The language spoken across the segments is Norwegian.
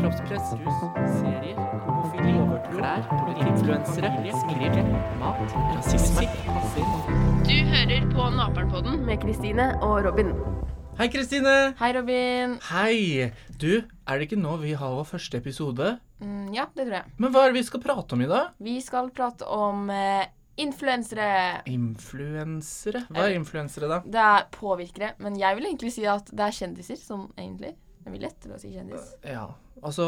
kroppspress, rus, serier, homofili, klær, influensere, skriv, mat, rasisme, Du hører på Naperen-podden med Kristine og Robin. Hei, Kristine! Hei, Robin. Hei! Du, er det ikke nå vi har vår første episode? Mm, ja, det tror jeg. Men hva er det vi skal prate om i dag? Vi skal prate om eh, influensere. Influensere? Hva er influensere, da? Det er påvirkere, men jeg vil egentlig si at det er kjendiser som egentlig Det er mye lettere å si kjendis. Ja, altså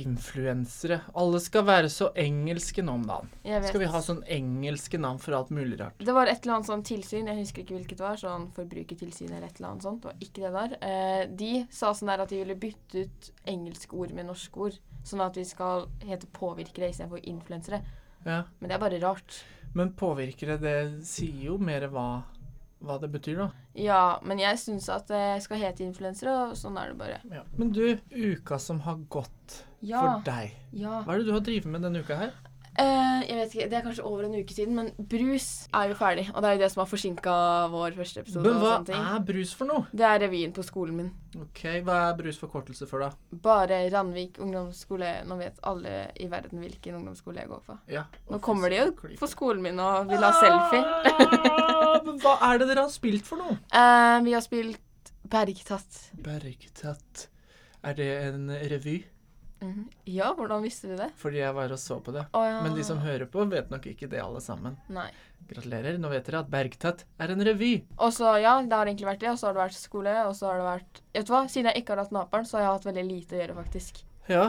influensere. Alle skal være så engelske nå om dagen. Skal vi ha sånn engelske navn for alt mulig rart? Det var et eller annet sånn tilsyn, jeg husker ikke hvilket det var, sånn forbrukertilsyn eller et eller annet sånt. Det var ikke det der. Eh, de sa sånn der at de ville bytte ut engelske ord med norske ord. Sånn at vi skal hete påvirkere istedenfor influensere. Ja. Men det er bare rart. Men påvirkere, det sier jo mer hva, hva det betyr, da. Ja, men jeg syns at det skal hete influensere, og sånn er det bare. Ja. Men du, uka som har gått Ja. for deg. Ja. Hva er det du har drevet med denne uka her? Eh, jeg vet ikke, Det er kanskje over en uke siden, men brus er jo ferdig. Og det er jo det som har forsinka vår første episode. Men hva er brus for noe? Det er revyen på skolen min. Ok, Hva er brus forkortelse for, da? Bare Randvik ungdomsskole. Nå vet alle i verden hvilken ungdomsskole jeg går på. Ja. Nå kommer de jo på skolen min og vil ha selfie. Ah, Men hva er det dere har spilt for noe? Uh, vi har spilt Bergtatt. Bergtatt. Er det en revy? Mhm. Ja, hvordan visste du det? Fordi jeg var og så på det. Å ja. Men de som hører på, vet nok ikke det, alle sammen. Nei. Gratulerer. Nå vet dere at Bergtatt er en revy. Og så, ja, det har egentlig vært det. Og så har det vært skole, og så har det vært Vet du hva, siden jeg ikke har hatt Naperen, så har jeg hatt veldig lite å gjøre, faktisk. Ja.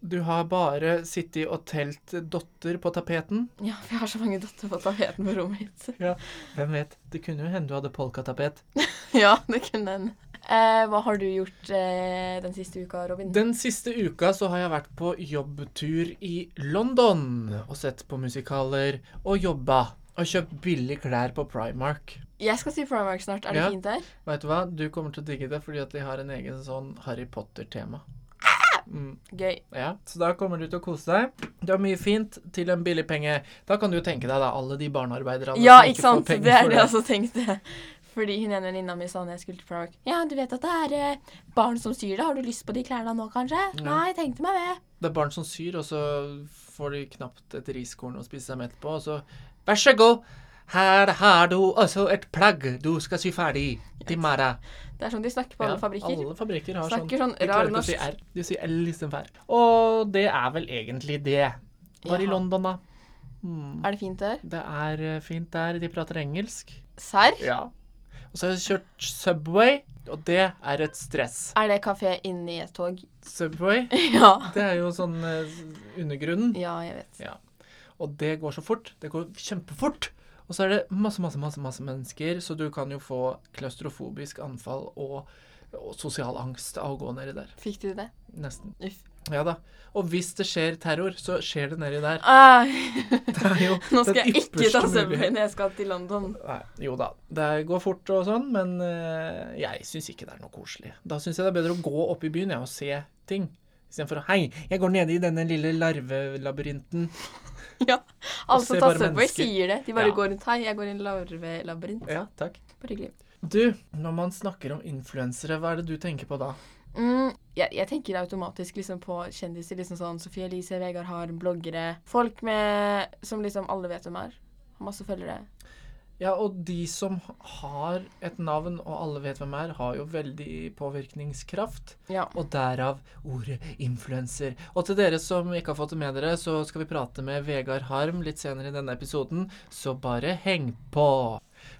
Du har bare sittet og telt dotter på tapeten. Ja, for jeg har så mange dotter på tapeten på rommet mitt. ja, Hvem vet? Det kunne jo hende du hadde polkatapet. ja, det kunne hende. Eh, hva har du gjort eh, den siste uka, Robin? Den siste uka så har jeg vært på jobbtur i London og sett på musikaler og jobba. Og kjøpt billige klær på Primark. Jeg skal si Primark snart. Er det Ja. fint der? Vet du hva? Du kommer til å digge det fordi at de har en egen sånn Harry Potter-tema. Mm, Gøy. ja, Så da kommer du til å kose deg. Du har mye fint til en billig penge. Da kan du jo tenke deg da alle de barnearbeiderne Ja, som ikke sant? får penger Det er for det jeg også tenkte. Fordi hun ene venninna mi sa når jeg skulle til Primark Ja, du vet at det er eh, barn som syr det. Har du lyst på de klærne nå, kanskje? Nei, jeg tenkte meg det. Det er barn som syr, og så får de knapt et riskorn å spise seg mett på, og så Vær så god, her har du også et plagg du skal sy ferdig til morgen. Det er sånn de snakker på alle Ja, fabrikker. Alle fabrikker har Snakker sånn. sånn rar norsk. si. R. De sier L istedenfor R. Og det er vel egentlig det. Var i London, da. Hmm. Er det fint der? Det er eh, fint der. De prater engelsk. Serr? Ja. Og så har jeg kjørt Subway, og det er et stress. Er det kafé inni et tog? Subway, ja. det er jo sånn eh, undergrunnen. Ja, jeg vet. Ja. Og det går så fort. Det går kjempefort. Og så er det masse, masse, masse, masse mennesker, så du kan jo få klaustrofobisk anfall og, og sosial angst av å gå nedi der. Fikk du det? Nesten. Uff. Ja da. Og hvis det skjer terror, så skjer det nedi der. Ah, Det er jo nå skal jeg ikke ta Subway når jeg skal til London. Nei, jo da. Det går fort og sånn, men uh, jeg syns ikke det er noe koselig. Da syns jeg det er bedre å gå opp i byen ja, og se ting. Istedenfor å Hei, jeg går nede i denne lille larvelabyrinten. Ja. Alle som tar Subway, mennesker. sier det. De bare Ja. går rundt Hei, jeg går i en larvelabyrint. Ja, takk. Bare hyggelig. Du, når man snakker om influensere, hva er det du tenker på da? Mm, jeg, jeg tenker automatisk liksom på kjendiser. liksom sånn Sofie Elise, Vegard Harm, bloggere. Folk med, som liksom alle vet hvem er. Har masse følgere. Ja, og de som har et navn, og alle vet hvem er, har jo veldig påvirkningskraft. Ja. Og derav ordet influenser. Og til dere som ikke har fått det med dere, så skal vi prate med Vegard Harm litt senere i denne episoden, så bare heng på.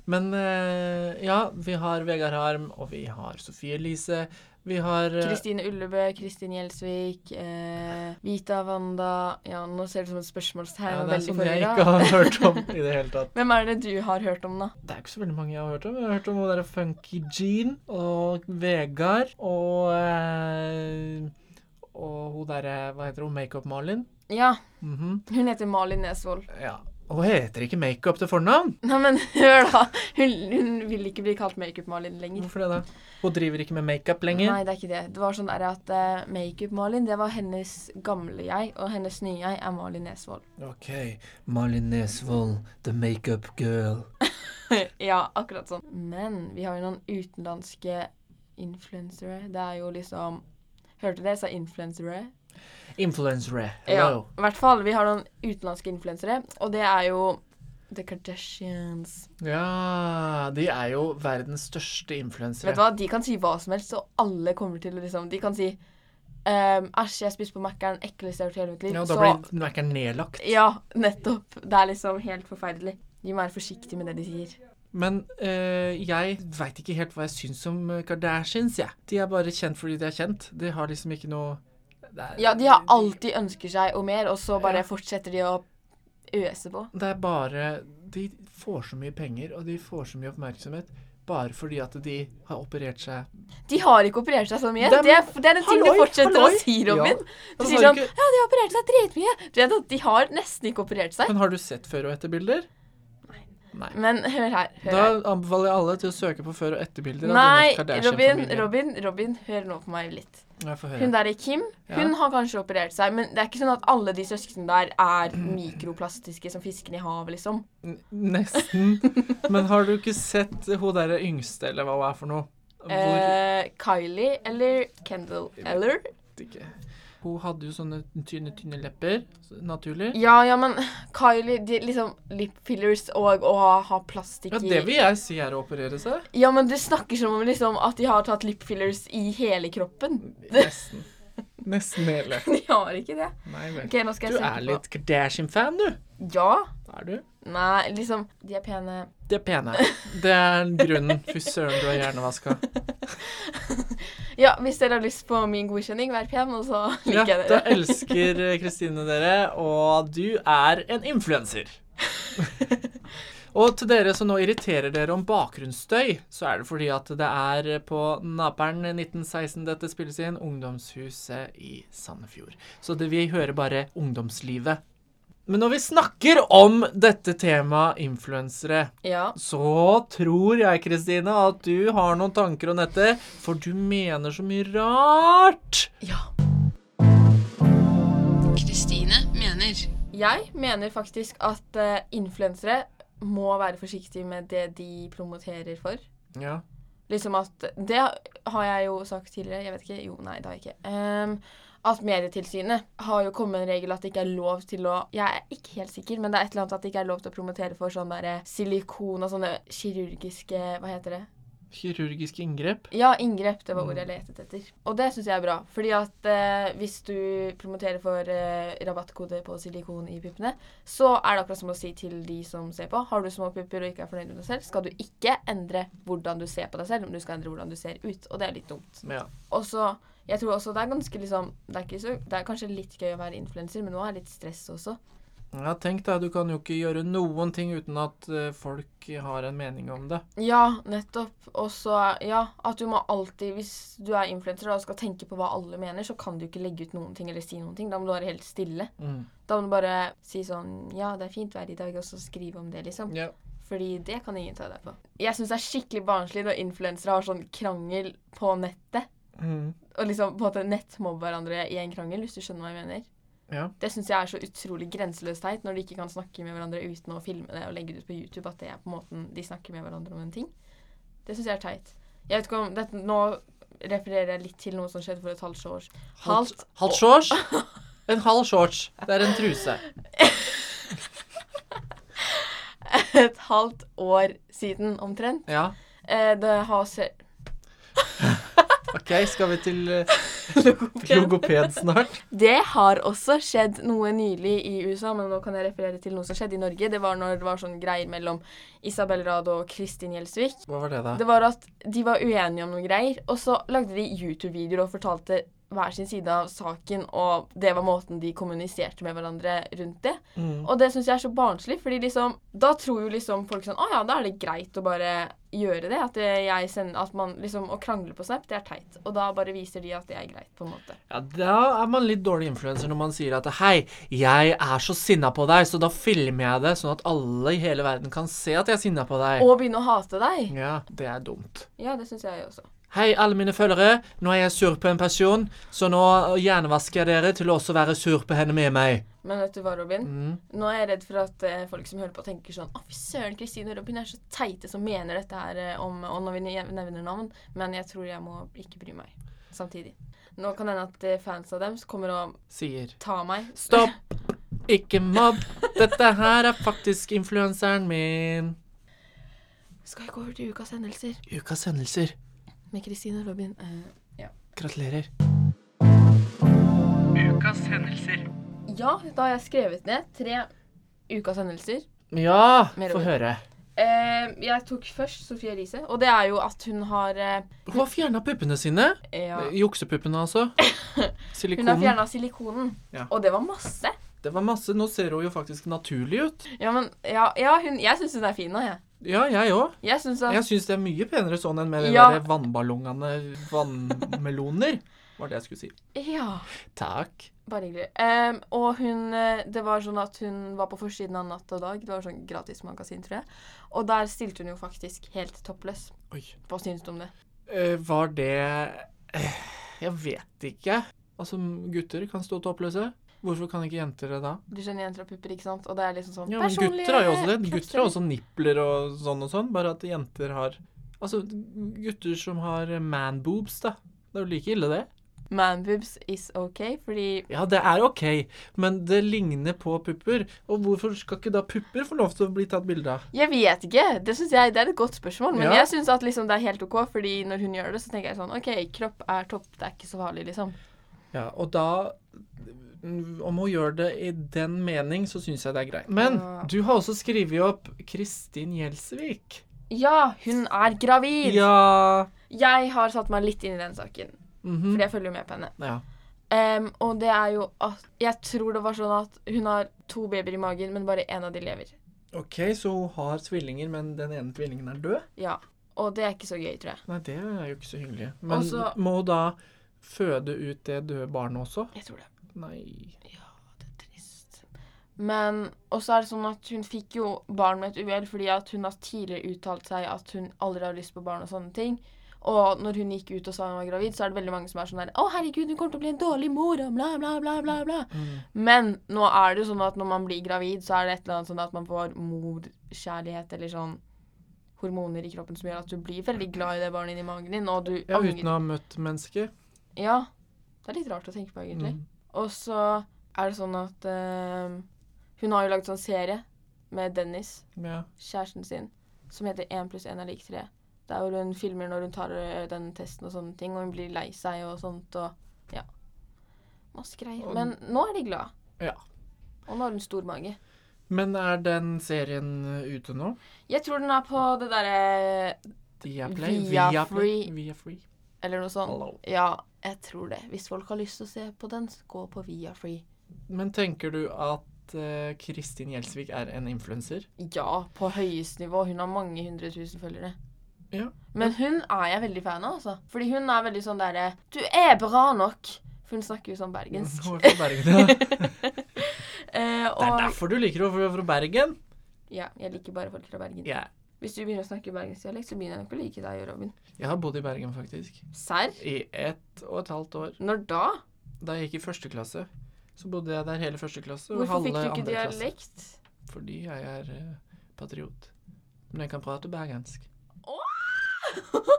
Men eh, ja, vi har Vegard Harm, og vi har Sofie Elise. Vi har eh, Kristine Ullebø, Kristin Gjelsvik, eh, Vita Wanda Ja, nå ser det ut som et spørsmålstegn. ja, Det er sånn jeg ikke har hørt om i det hele tatt. Hvem er det du har hørt om, da? Det er ikke så veldig mange jeg har hørt om. Jeg har hørt om hun derre Funky Jean og Vegard og eh, Og hun derre Hva heter hun? Makeup-Malin. Ja, Mhm. hun heter Malin Nesvold. Ja. Hun heter ikke Makeup til fornavn. Nei, men hør, da. Hun, hun vil ikke bli kalt Makeup-Malin lenger. Hvorfor det, da? Hun driver ikke med makeup lenger. Nei, det er ikke det. Det var sånn at uh, Makeup-Malin, det var hennes gamle jeg, og hennes nye jeg er Malin Nesvold. OK. Malin Nesvold, the makeup girl. ja, akkurat sånn. Men vi har jo noen utenlandske influensere. Det er jo liksom Hørte dere? Jeg sa influensere. Influensere. Ja, i hvert fall. Vi har noen utenlandske influensere, og det er jo The Kardashians. Ja, de er jo verdens største influensere. Vet du hva, De kan si hva som helst, og alle kommer til å liksom De kan si ehm, Æsj, jeg spiste på Mækkern, ekleste jeg har gjort i hele mitt liv. Ja, da så blir Mac-en nedlagt. Ja, nettopp. Det er liksom helt forferdelig. De må være forsiktige med det de sier. Men eh, jeg veit ikke helt hva jeg syns om Kardashians, jeg. De er bare kjent fordi de er kjent. De har liksom ikke noe er, Ja, de har alltid ønsker seg og mer, og så bare Ja. fortsetter de å øse på. Det er bare De får så mye penger, og de får så mye oppmerksomhet bare fordi at de har operert seg De har ikke operert seg så mye. De, det, er, det er en ting Halloi, du fortsetter halloi. å si, Robin. Ja. Du sier sånn ikke- Ja, de har operert seg dritmye. De har nesten ikke operert seg. Men har du sett før- og etterbilder? Nei. Men hør her. Hør Da her. anbefaler jeg alle til å søke på før- og etterbilder Nei, Robin, Robin, Robin, hør nå på meg litt. Hun der i Kim, hun Ja. har kanskje operert seg, men det er ikke sånn at alle de søsknene der er mikroplastiske som fiskene i havet, liksom. N- Nesten. Men har du ikke sett hun derre yngste, eller hva hun er for noe? Hvor Eh, Kylie eller Kendall eller? ikke. Hun hadde jo sånne tynne, tynne lepper, naturlig. Ja, ja, men Kylie de, Liksom lip fillers og å ha, plastikk i Ja, det vil jeg si er å operere seg. Ja, men du snakker som om liksom at de har tatt lip fillers i hele kroppen. Nesten. Nesten hele. De har ikke det. Nei vel. Ok, nå skal jeg du er litt Kardashian-fan, du. Ja. Er du? Nei, liksom De er pene. De er pene. Det er grunnen. Fy søren, du er hjernevaska. Ja, hvis dere har lyst på min godkjenning, vær pen, og så Ja, liker jeg da elsker Kristine dere, og du er en influenser. Og til dere som nå irriterer dere om bakgrunnsstøy, så er det fordi at det er på Naperen 1916 dette spilles inn, ungdomshuset i Sandefjord. Så det, vi hører bare ungdomslivet. Men når vi snakker om dette temaet influensere, Ja. så tror jeg, Kristine, at du har noen tanker om dette, for du mener så mye rart. ja. Kristine mener. Jeg mener faktisk at uh, influensere må være forsiktige med det de promoterer for. Ja. Liksom at Det har jeg jo sagt tidligere. Jeg vet ikke. Jo, nei, det har jeg ikke. Ehm, at Medietilsynet har jo kommet en regel at det ikke er lov til å Jeg er ikke helt sikker, men det er et eller annet at det ikke er lov til å promotere for sånn derre silikon og sånne kirurgiske Hva heter det? Kirurgiske inngrep. Ja, inngrep. Det var ordet jeg letet etter. Og det syns jeg er bra. Fordi at eh, hvis du promoterer for eh, rabattkode på silikon i puppene, så er det akkurat som å si til de som ser på Har du små pupper og ikke er fornøyd med deg selv, skal du ikke endre hvordan du ser på deg selv, men du skal endre hvordan du ser ut. Og det er litt dumt. Ja. Og så Jeg tror også det er ganske liksom Det er, ikke så, det er kanskje litt gøy å være influenser, men nå er det litt stress også. ja, tenk deg, du kan jo ikke gjøre noen ting uten at eh, folk har en mening om det. Ja, nettopp. Og så Ja, at du må alltid Hvis du er influenser og skal tenke på hva alle mener, så kan du ikke legge ut noen ting eller si noen ting. Da må du være helt stille. Mm. Da må du bare si sånn Ja, det er fint vær i dag, og så skrive om det, liksom. Ja. Fordi det kan ingen ta deg på. Jeg syns det er skikkelig barnslig når influensere har sånn krangel på nettet. Mm. Og liksom på en måte nettmobbe hverandre i en krangel, hvis du skjønner hva jeg mener. Ja. Det syns jeg er så utrolig grenseløst teit, når de ikke kan snakke med hverandre uten å filme det og legge det ut på YouTube, at det er på måten de snakker med hverandre om en ting. Det syns jeg er teit. Jeg vet ikke om dette, Nå refererer jeg litt til noe som skjedde for et halvt år Halvt, halvt shorts? En halv shorts. Det er en truse. Et halvt år siden, omtrent. Ja. Eh, det har se... OK, skal vi til eh, logoped snart? Det har også skjedd noe nylig i USA, men nå kan jeg referere til noe som skjedde i Norge. Det var når det var sånn greier mellom Isabel Rad og Kristin Gjelsvik. Hva var det, da? Det var at de var uenige om noen greier, og så lagde de YouTube-videoer og fortalte hver sin side av saken, og det var måten de kommuniserte med hverandre rundt det. Mm. Og det syns jeg er så barnslig, fordi liksom Da tror jo liksom folk sånn Å ja, da er det greit å bare gjøre det. At jeg sender At man liksom Å krangle på Snap, det er teit. Og da bare viser de at det er greit, på en måte. Ja, Da er man litt dårlig influenser når man sier at Hei, jeg er så sinna på deg, så da filmer jeg det, sånn at alle i hele verden kan se at jeg er sinna på deg. Og begynne å hate deg. Ja, det er dumt. Ja, det syns jeg også. Hei, alle mine følgere. Nå er jeg sur på en person, så nå hjernevasker jeg dere til å også være sur på henne med meg. Men vet du hva, Robin? Mm. Nå er jeg redd for at uh, folk som hører på, tenker sånn Å, fy søren, Kristine og Robin er så teite som mener dette her uh, om Og når vi nevner navn. Men jeg tror jeg må ikke bry meg samtidig. Nå kan det hende at eh, fans av dem kommer og Sier tar meg. stopp, ikke mobb. Dette her er faktisk influenseren min. Skal jeg gå over til ukas hendelser Ukas hendelser. Med Kristine og Robin? Eh, Gratulerer. Ukas hendelser. ja, da har jeg skrevet ned tre ukas hendelser. Ja, få høre. Uh, jeg tok først Sofie Elise, og det er jo at hun har uh, Hun har fjerna puppene sine. ja, Juksepuppene, altså. Hun har Silikonen. fjerna silikonen, Ja. og det var masse. Det var masse. Nå ser hun jo faktisk naturlig ut. Ja, men ja, ja hun, jeg syns hun er fin nå, jeg. Ja, jeg òg. Jeg syns det er mye penere sånn enn med de Ja. der vannballongene vannmeloner. Var det jeg skulle si. Ja. Takk. Bare hyggelig. Um, og hun eh, Det var sånn at hun var på forsiden av Natt og Dag. Det var sånn gratismagasin, tror jeg. Og der stilte hun jo faktisk helt toppløs. Oi. Hva syns du om det? Uh, var det eh, Jeg vet ikke. Altså, gutter kan stå toppløse. Hvorfor kan ikke jenter det da? Du skjønner jenter og pupper, ikke sant? Og det er liksom sånn Ja, men personlige gutter har jo også det. Gutter har også nippler og sånn og sånn. Bare at jenter har Altså, gutter som har man-boobs, da. Det er jo like ille, det. Manboobs is ok, fordi Ja, det er OK, men det ligner på pupper. Og hvorfor skal ikke da pupper få lov til å bli tatt bilde av? Jeg vet ikke. Det synes jeg det er et godt spørsmål. Men Ja. jeg syns at liksom det er helt OK, fordi når hun gjør det, så tenker jeg sånn OK, kropp er topp, det er ikke så farlig, liksom. Ja, og da Om hun gjør det i den mening, så syns jeg det er greit. Men du har også skrevet opp Kristin Gjelsvik. Ja, hun er gravid! Ja Jeg har satt meg litt inn i den saken, mhm. fordi jeg følger jo med på henne. Ja. Um, og det er jo at Jeg tror det var sånn at hun har to babyer i magen, men bare én av de lever. OK, så hun har tvillinger, men den ene tvillingen er død? Ja. Og det er ikke så gøy, tror jeg. Nei, det er jo ikke så hyggelig. Men Også- må hun da føde ut det døde barnet også? Jeg tror det. Nei Ja, det er trist. Men også er det sånn at hun fikk jo barn med et uhell fordi at hun har tidligere uttalt seg at hun aldri har lyst på barn og sånne ting. Og når hun gikk ut og sa hun var gravid, så er det veldig mange som er sånn der Å, herregud, hun kommer til å bli en dårlig mor, og bla, bla, bla, bla, bla. Mm. Men nå er det jo sånn at når man blir gravid, så er det et eller annet sånn at man får morkjærlighet eller sånn hormoner i kroppen som gjør at du blir veldig glad i det barnet inni magen din, og du Ja, uten å ha møtt mennesket. Ja. Det er litt rart å tenke på, egentlig. Mm. Og så er det sånn at eh, hun har jo lagd sånn serie med Dennis, Ja. kjæresten sin, som heter 1 pluss 1 er lik 3. Der hvor hun filmer når hun tar eh, den testen og sånne ting, og hun blir lei seg og sånt og ja. Masse greier. Og- Men nå er de glad. Ja. Og nå har hun stor mage. Men er den serien uh, ute nå? Jeg tror den er på det derre Viaplay? Via Viaplay? Free. Eller noe sånt. Hello. Ja, jeg tror det. Hvis folk har lyst til å se på den, gå på Via Free. Men tenker du at uh, Kristin Gjelsvik er en influenser? Ja, på høyest nivå. Hun har mange hundre tusen følgere. Ja. Men hun er jeg veldig fan av, altså. Fordi hun er veldig sånn derre Du er bra nok! For hun snakker jo sånn bergensk. Hun er fra Bergen, ja. Eh, Det er derfor du liker henne, for hun er fra Bergen. Ja, jeg liker bare folk fra Bergen. Ja. Hvis du begynner å snakke bergensdialekt, så begynner jeg nok å like deg, Robin. Jeg har bodd i Bergen, faktisk. Serr? I ett og et halvt år. Når da? Da jeg gikk i første klasse, så bodde jeg der hele første klasse. Og Hvorfor fikk du ikke dialekt? klasse. Fordi jeg er uh, patriot. Men jeg kan prate bergensk.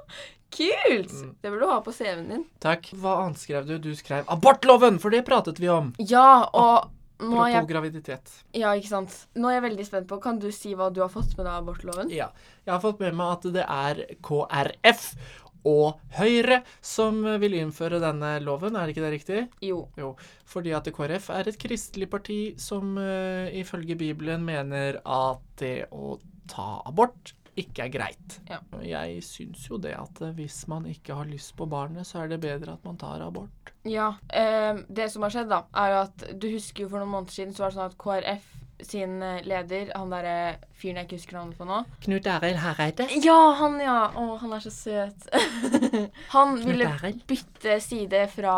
Kult! Mm. Det burde du ha på CV-en din. Takk. Hva annet skrev du? Du skrev abortloven, for det pratet vi om. Ja, og nå jeg graviditet. Ja, ikke sant. Nå er jeg veldig spent på Kan du si hva du har fått med deg av abortloven? Ja. Jeg har fått med meg at det er KrF og Høyre som vil innføre denne loven, er ikke det riktig? Jo. Jo, fordi at KrF er et kristelig parti som uh, ifølge Bibelen mener at det å ta abort ikke er greit. Ja. Jeg syns jo det at eh, hvis man ikke har lyst på barnet, så er det bedre at man tar abort. Ja. Eh, det som har skjedd, da, er jo at du husker jo for noen måneder siden så var det sånn at KrF sin eh, leder, han derre fyren jeg ikke husker navnet på nå Knut Arild Hareide. Ja, han, ja! Å, han er så søt. han ville bytte side fra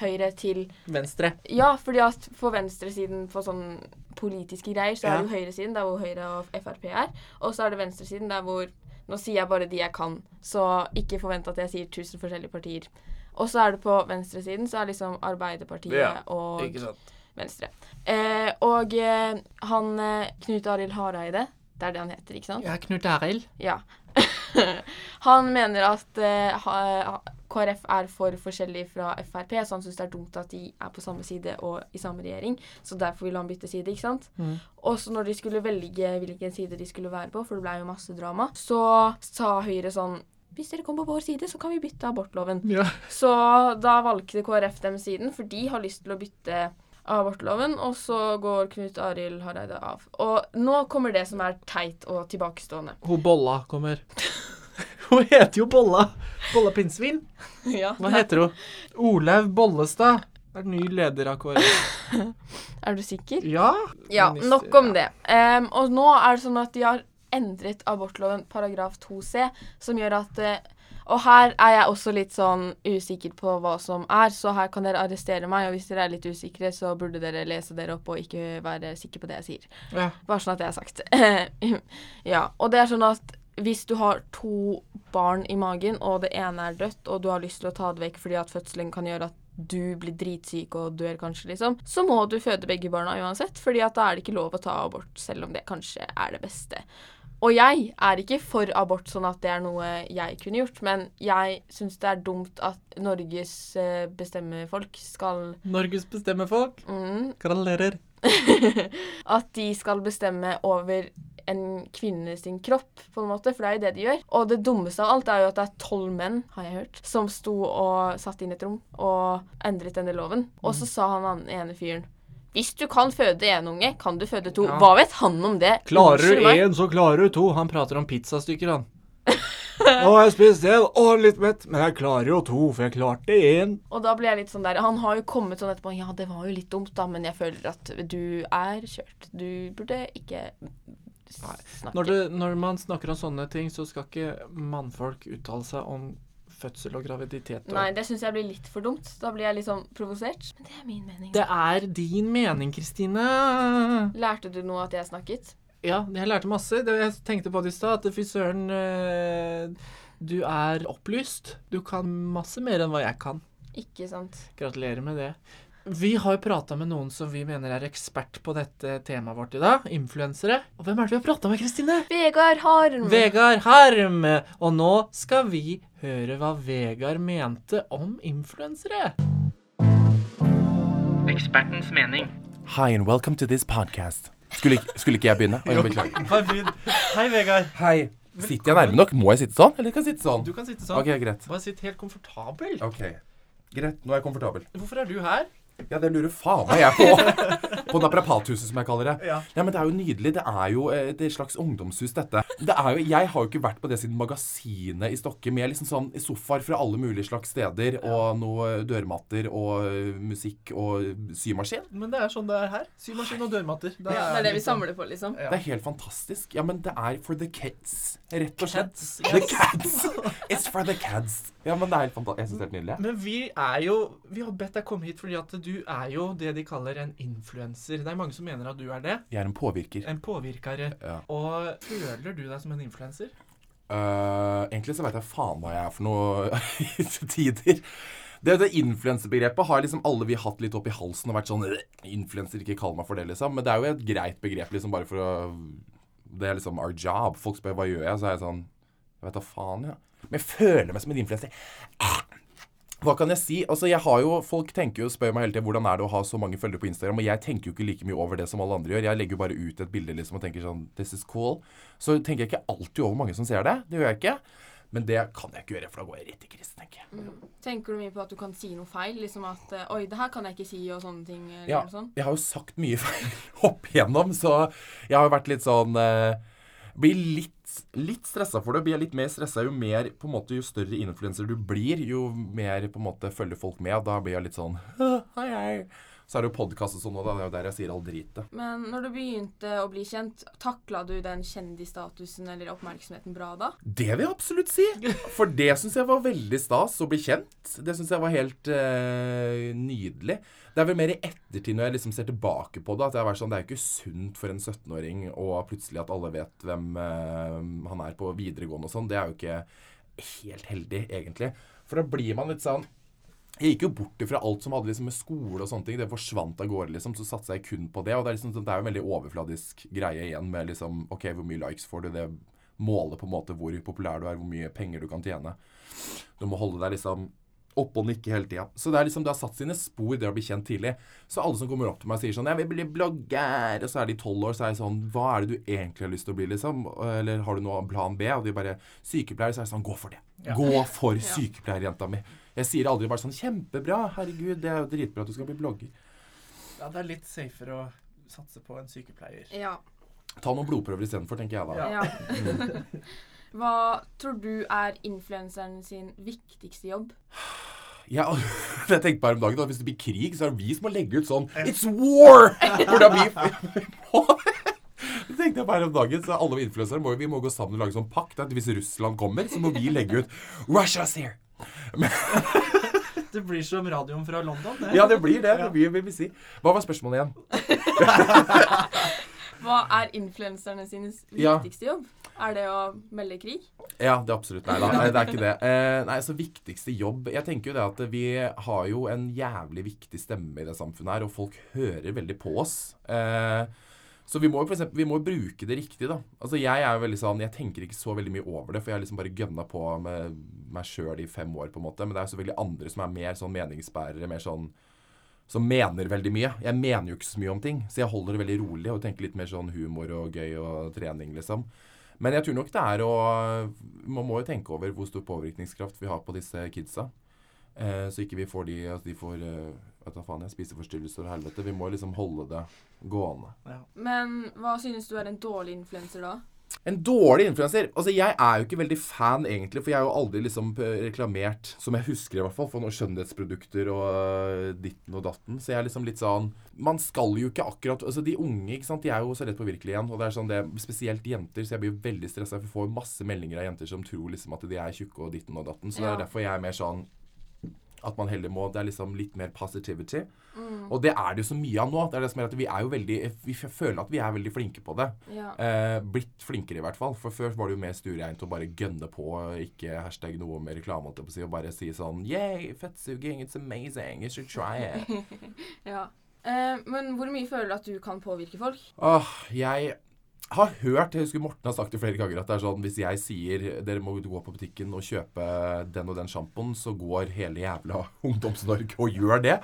høyre til Venstre. Ja, fordi at for venstresiden på sånn politiske greier, så Ja. er det jo høyresiden, der hvor Høyre og Frp er. Og så er det venstresiden, der hvor Nå sier jeg bare de jeg kan, så ikke forvent at jeg sier tusen forskjellige partier. Og så er det på venstresiden, så er liksom Arbeiderpartiet Ja, og Venstre. Eh, og eh, han eh, Knut Arild Hareide, det er det han heter, ikke sant? Ja, Knut Arild. Ja. han mener at eh, ha, KrF er for forskjellig fra Frp, så han syns det er dumt at de er på samme side og i samme regjering. Så derfor vil han bytte side, ikke sant. Mm. Og så når de skulle velge hvilken side de skulle være på, for det ble jo masse drama, så sa Høyre sånn Hvis dere kommer på vår side, så kan vi bytte abortloven. Ja. Så da valgte KrF dem siden, for de har lyst til å bytte abortloven, og så går Knut Arild Hareide av. Og nå kommer det som er teit og tilbakestående. Hun Bolla kommer. hun heter jo Bolla. Bolla Pinnsvin. ja. Hva heter hun? Olaug Bollestad. Er ny leder av KrF. Er du sikker? Ja. Ja, Minister, nok om det. Um, og nå er det sånn at de har endret abortloven paragraf 2c, som gjør at uh, Og her er jeg også litt sånn usikker på hva som er, så her kan dere arrestere meg. Og hvis dere er litt usikre, så burde dere lese dere opp og ikke være sikre på det jeg sier. Ja. Bare sånn at det er sagt. ja. Og det er sånn at hvis du har to barn i magen, og det ene er dødt, og du har lyst til å ta det vekk fordi at fødselen kan gjøre at du blir dritsyk og dør kanskje, liksom, så må du føde begge barna uansett, fordi at da er det ikke lov å ta abort, selv om det kanskje er det beste. Og jeg er ikke for abort sånn at det er noe jeg kunne gjort, men jeg syns det er dumt at Norges eh, bestemmefolk skal Norges bestemmerfolk. mm, Gratulerer. at de skal bestemme over en kvinne sin kropp, på en måte, for det er jo det de gjør. Og det dummeste av alt er jo at det er tolv menn, har jeg hørt, som sto og satt inn et rom og endret denne loven. Og så sa han ene fyren hvis du kan føde én unge, kan du føde to. Ja. Hva vet han om det? Klarer du én, så klarer du to. Han prater om pizzastykker, han. Nå har jeg spist én og litt mett, men jeg klarer jo to, for jeg klarte én. Og da blir jeg litt sånn der Han har jo kommet sånn etterpå Ja, det var jo litt dumt, da, men jeg føler at du er kjørt. Du burde ikke snakke. Når, det, når man snakker om sånne ting, så skal ikke mannfolk uttale seg om fødsel og graviditet. Og Nei, det syns jeg blir litt for dumt. Da blir jeg litt sånn provosert. Men det er min mening. Det er din mening, Kristine. Lærte du noe at jeg snakket? Ja, jeg lærte masse. Jeg tenkte på det i stad, at fy søren eh, Du er opplyst. Du kan masse mer enn hva jeg kan. Ikke sant. Gratulerer med det. Vi har jo prata med noen som vi mener er ekspert på dette temaet vårt i dag. Influensere. Og hvem er det vi har prata med, Kristine? Vegard Harm. Vegard Harm. Og nå skal vi høre hva Vegard mente om influensere. Ekspertens mening. Hi and welcome to this podcast. Skulle, ikke- skulle ikke jeg begynne? Oi, beklager. Hei, Vegard. Hei. Sitter jeg nærme nok? Må jeg sitte sånn? Eller kan jeg sitte sånn? Du kan sitte sånn. Ok, greit. Bare sitt helt komfortabel. Ok. Greit, nå er jeg komfortabel. Hvorfor er du her? Ja, det lurer faen meg jeg på. På Naprapathuset, som jeg kaller det. Ja. Ja, men det er jo nydelig. Det er jo et slags ungdomshus, dette. Det er jo, jeg har jo ikke vært på det siden Magasinet i Stokke, med liksom sånn sofaer fra alle mulige slags steder, og noe dørmatter og eh, musikk og symaskin. Men det er sånn det er her. Symaskin og dørmatter. Ja, det er det vi samler på, liksom. Ja. Det er helt fantastisk. Ja, men det er for the kids, rett og slett. Kids, The cats. kids. It's for the kids. Ja, men det er helt fantastisk. Jeg syns det er helt nydelig. Men vi er jo Vi har bedt deg komme hit fordi at du er jo det de kaller en influenser. Det er mange som mener at du er det. Jeg er en påvirker. En påvirkere. Ja. Og føler du deg som en influenser? Uh, egentlig så veit jeg faen hva jeg er for noe i disse tider. Det, det influensebegrepet har liksom alle vi hatt litt opp i halsen og vært sånn «Øh, Influenser, ikke kall meg for det, liksom. Men det er jo et greit begrep, liksom, bare for å Det er liksom our job. Folk spør hva gjør jeg, så er jeg sånn Jeg vet da faen, ja. Men jeg føler meg som en influenser. Hva kan jeg si? Altså, jeg har jo, Folk tenker jo, spør meg hele tiden hvordan er det å ha så mange følgere på Instagram. Og jeg tenker jo ikke like mye over det som alle andre gjør. Jeg legger jo bare ut et bilde liksom og tenker sånn This is cool. Så tenker jeg ikke alltid over hvor mange som ser det. Det gjør jeg ikke. Men det kan jeg ikke gjøre, for da går jeg rett i krisen, tenker jeg. Tenker du mye på at du kan si noe feil? Liksom at eh, Oi, det her kan jeg ikke si, og sånne ting? Eller Ja, sånt? jeg har jo sagt mye feil opp igjennom, så jeg har jo vært litt sånn eh, Blir litt, litt stressa for det. Blir litt mer stressa jo mer på en måte, jo større influenser du blir, jo mer på en måte følger folk med. Da blir jeg litt sånn Hei, hei. Så er det jo podkast og sånn, og det er jo der jeg sier all dritet. Men når du begynte å bli kjent, takla du den kjendisstatusen eller oppmerksomheten bra da? Det vil jeg absolutt si. For det syns jeg var veldig stas å bli kjent. Det syns jeg var helt uh, nydelig. Det er vel mer i ettertid når jeg liksom ser tilbake på det, at jeg har vært sånn Det er jo ikke sunt for en 17-åring og plutselig at alle vet hvem uh, han er på videregående og sånn. Det er jo ikke helt heldig, egentlig. For da blir man litt sånn jeg gikk jo bort ifra alt som hadde liksom med skole og sånne ting. Det forsvant av gårde, liksom. Så satsa jeg kun på det. Og det er, liksom, det er jo en veldig overfladisk greie igjen med liksom OK, hvor mye likes får du? Det måler på en måte hvor populær du er, hvor mye penger du kan tjene. Du må holde deg liksom oppe og nikke hele tida. Så det, er liksom, det har satt sine spor, det å bli kjent tidlig. Så alle som kommer opp til meg og sier sånn 'Jeg vil bli blogger', og så er de tolv år, så er jeg sånn 'Hva er det du egentlig har lyst til å bli', liksom? Eller har du noe plan B? Og de bare 'Sykepleier', så er jeg sånn 'Gå for det'. Ja. Gå for sykepleierjenta mi. Jeg sier aldri bare sånn 'Kjempebra, herregud, det er jo dritbra at du skal bli blogger'. Ja, det er litt safer å satse på en sykepleier. Ja. Ta noen blodprøver istedenfor, tenker jeg da. Ja. ja. Hva tror du er influenseren sin viktigste jobb? Ja, jeg tenkte på her om dagen at Hvis det blir krig, så er det vi som må legge ut sånn It's war! Hvordan vi Det tenkte jeg bare om dagen, så Alle influensere må, vi må gå sammen og lage sånn pakt at hvis Russland kommer, så må vi legge ut Russia's here! Det blir som radioen fra London. Det. Ja, det blir det. Det blir, BBC. Hva var spørsmålet igjen? Hva er influenserne sine Ja. viktigste jobb? Er det å melde krig? Ja, det er absolutt. Nei da, nei, det er ikke det. Eh, nei, så viktigste jobb Jeg tenker jo det at vi har jo en jævlig viktig stemme i det samfunnet her, og folk hører veldig på oss. Eh, så vi må jo for eksempel, vi må bruke det riktig, da. Altså Jeg er jo veldig sånn, jeg tenker ikke så veldig mye over det, for jeg har liksom bare gønna på med meg sjøl i fem år, på en måte. Men det er jo selvfølgelig andre som er mer sånn meningsbærere, mer sånn som mener veldig mye. Jeg mener jo ikke så mye om ting, så jeg holder det veldig rolig og tenker litt mer sånn humor og gøy og trening, liksom. Men jeg tror nok det er å Man må jo tenke over hvor stor påvirkningskraft vi har på disse kidsa. Eh, så ikke vi får de at de får eh, vet da faen, jeg spiseforstyrrelser og helvete. Vi må liksom holde det gående. Ja. Men hva synes du er en dårlig influenser da? En dårlig influenser Altså, jeg er jo ikke veldig fan, egentlig, for jeg har jo aldri liksom eh, reklamert, som jeg husker i hvert fall, for noen skjønnhetsprodukter og ditten og datten. Så jeg er liksom litt sånn Man skal jo ikke akkurat Altså, de unge, ikke sant, de er jo så lett påvirkelige igjen. Og det er sånn det Spesielt jenter, så jeg blir jo veldig stressa, jeg får masse meldinger av jenter som tror liksom at de er tjukke og ditten og datten. Så det er derfor jeg er mer sånn at man heller må Det er liksom litt mer positivity. Mm. Og det er det jo så mye av nå. Det er det som er at Vi er jo veldig Vi føler at vi er veldig flinke på det. Ja. Eh, blitt flinkere, i hvert fall. For før var det jo mer stuereint å bare gønne på, ikke hashtag noe med reklame, på å si, og bare si sånn Yay, fettsuging, it's amazing, you should try it. ja. Eh, men hvor mye føler du at du kan påvirke folk? Åh, jeg har hørt, jeg husker Morten har sagt det flere ganger, at det er sånn hvis jeg sier dere må gå på butikken og kjøpe den og den sjampoen, så går hele jævla Ungdoms-Norge og gjør det.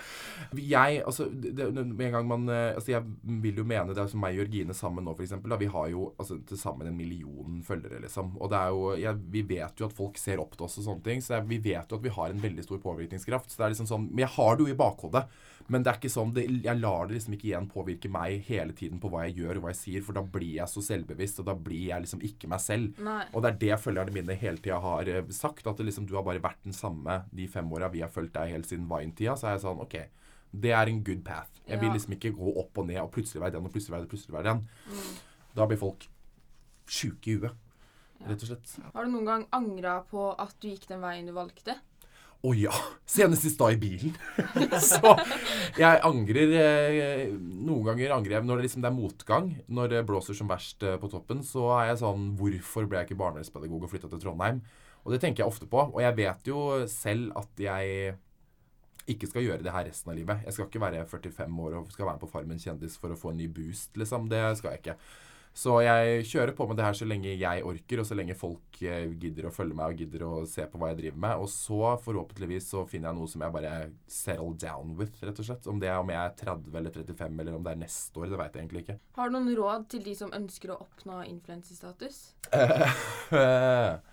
Jeg, altså, det, en gang man eh, Altså, jeg vil jo mene det er som meg og Jørgine sammen nå, for. Da, vi har jo altså, til sammen en million følgere, liksom. Og det er jo jeg, Vi vet jo at folk ser opp til oss og sånne ting, så jeg, vi vet jo at vi har en veldig stor påvirkningskraft. Så det er liksom sånn Men jeg har det jo i bakhodet. Men det er ikke sånn, det, jeg lar det liksom ikke igjen påvirke meg hele tiden på hva jeg gjør og hva jeg sier, for da blir jeg så selvbevisst, og da blir jeg liksom ikke meg selv. Nei. Og det er det følgerne mine hele tida har eh, sagt, at liksom, du har bare vært den samme de fem åra vi har fulgt deg helt siden Vine-tida. Så er jeg sånn OK, det er en good path. Jeg vil liksom ikke gå opp og ned og plutselig være den og plutselig være det, plutselig være den. Mm. Da blir folk sjuke i huet, rett og slett. Har du noen gang angra på at du gikk den veien du valgte? Å ja! Senest i stad i bilen. så jeg angrer eh, Noen ganger angrer jeg når det liksom det er motgang. Når det blåser som verst eh, på toppen, så er jeg sånn Hvorfor ble jeg ikke barnevernspedagog og flytta til Trondheim? Og det tenker jeg ofte på. Og jeg vet jo selv at jeg ikke skal gjøre det her resten av livet. Jeg skal ikke være 45 år og skal være med på Farmen kjendis for å få en ny boost, liksom. Det skal jeg ikke. Så jeg kjører på med det her så lenge jeg orker, og så lenge folk eh, gidder å følge meg og gidder å se på hva jeg driver med. Og så forhåpentligvis så finner jeg noe som jeg bare settle down with, rett og slett. Om det er om jeg er 30 eller 35 eller om det er neste år, det veit jeg egentlig ikke. Har du noen råd til de som ønsker å oppnå influensestatus?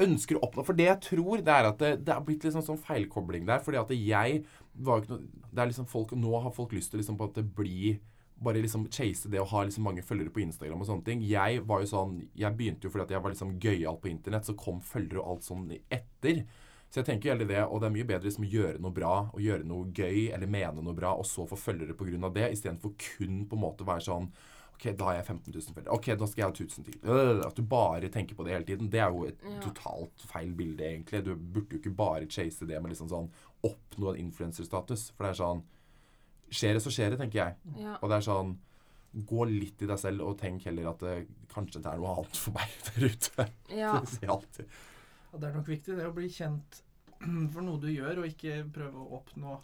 ønsker å oppnå For det jeg tror, det er at det, det har blitt litt sånn, sånn feilkobling der. Fordi at jeg var jo ikke noe Det er liksom folk Nå har folk lyst til liksom på at det blir bare liksom chase det å ha liksom mange følgere på Instagram og sånne ting. Jeg var jo sånn Jeg begynte jo fordi at jeg var liksom gøyal på internett, så kom følgere og alt sånn etter. Så jeg tenker jo heller det, og det er mye bedre liksom å gjøre noe bra og gjøre noe gøy eller mene noe bra, og så få følgere pga. det, istedenfor kun på en måte være sånn OK, da har jeg 15 000 følgere. OK, da skal jeg ha 1000 til. Øh, At du bare tenker på det hele tiden. Det er jo et Ja. totalt feil bilde, egentlig. Du burde jo ikke bare chase det med liksom sånn oppnå en influenserstatus. For det er sånn Skjer det, så skjer det, tenker jeg. Ja. Og det er sånn Gå litt i deg selv og tenk heller at det, kanskje det er noe annet for meg der ute. ja. Det sier jeg alltid. Ja, det er nok viktig det å bli kjent for noe du gjør, og ikke prøve å oppnå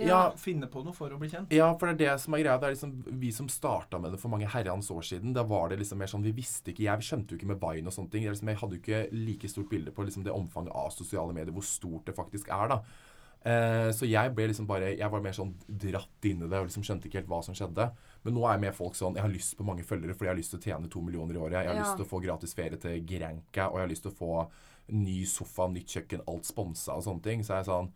Ja. Finne på noe for å bli kjent. Ja, for det er det som er greia. Det er liksom Vi som starta med det for mange herrens år siden, da var det liksom mer sånn Vi visste ikke Jeg skjønte jo ikke med Vine og sånne ting. Det er liksom, jeg hadde jo ikke like stort bilde på liksom det omfanget av sosiale medier, hvor stort det faktisk er, da. Eh, så jeg ble liksom bare Jeg var mer sånn dratt inn i det og liksom skjønte ikke helt hva som skjedde. Men nå er jeg med folk sånn Jeg har lyst på mange følgere fordi jeg har lyst til å tjene to millioner i året. Jeg har Ja. lyst til å få gratis ferie til Granca, og jeg har lyst til å få ny sofa, nytt kjøkken, alt sponsa og sånne ting. Så er jeg sånn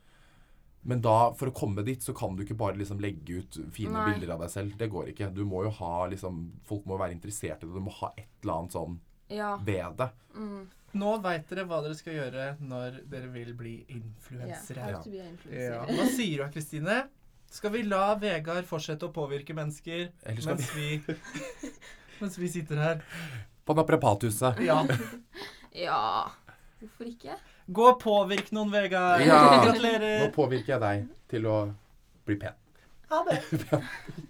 Men da, for å komme dit, så kan du ikke bare liksom legge ut fine Nei. bilder av deg selv. Det går ikke. Du må jo ha liksom Folk må være interessert i det. Du må ha et eller annet sånn Ja. ved det. Mm. Nå veit dere hva dere skal gjøre når dere vil bli influensere. Ja. Ja. Hva sier du, Kristine? Skal vi la Vegard fortsette å påvirke mennesker Eller skal mens vi, mens vi sitter her? På Naprapathuset. Ja. Ja. Hvorfor ikke? Gå og påvirk noen, Vegard. Ja. Nå påvirker jeg deg til å bli pen. Ha det.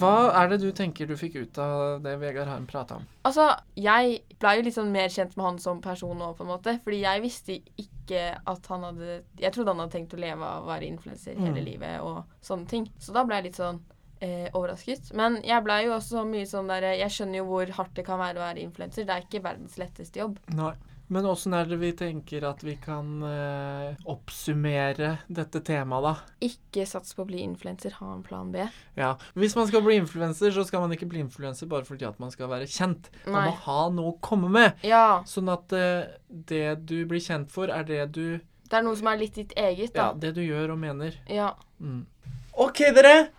Hva er det du tenker du fikk ut av det Vegard Harm prata om? Altså, jeg ble jo litt sånn mer kjent med han som person nå, på en måte. Fordi jeg visste ikke at han hadde Jeg trodde han hadde tenkt å leve av å være influenser hele Mm. livet og sånne ting. Så da ble jeg litt sånn eh, overrasket. Men jeg ble jo også mye sånn der Jeg skjønner jo hvor hardt det kan være å være influenser. Det er ikke verdens letteste jobb. Nei. Men åssen er det vi tenker at vi kan eh, oppsummere dette temaet, da? Ikke sats på å bli influenser. Ha en plan B. Ja, Hvis man skal bli influenser, så skal man ikke bli influenser bare fordi at man skal være kjent. Man må ha noe å komme med. Ja. Sånn at eh, det du blir kjent for, er det du Det er noe som er litt ditt eget, Ja, da. det du gjør og mener. Ja. Mm. OK, dere.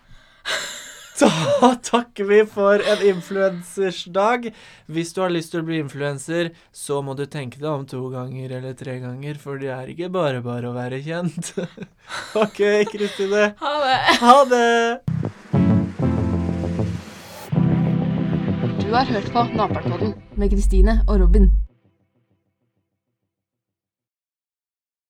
Da takker vi for en influensersdag. Hvis du har lyst til å bli influenser, så må du tenke deg om to ganger eller tre ganger, for det er ikke bare bare å være kjent. OK, Kristine. Ha det. Ha det! Du har hørt på Naperpodden med Kristine og Robin.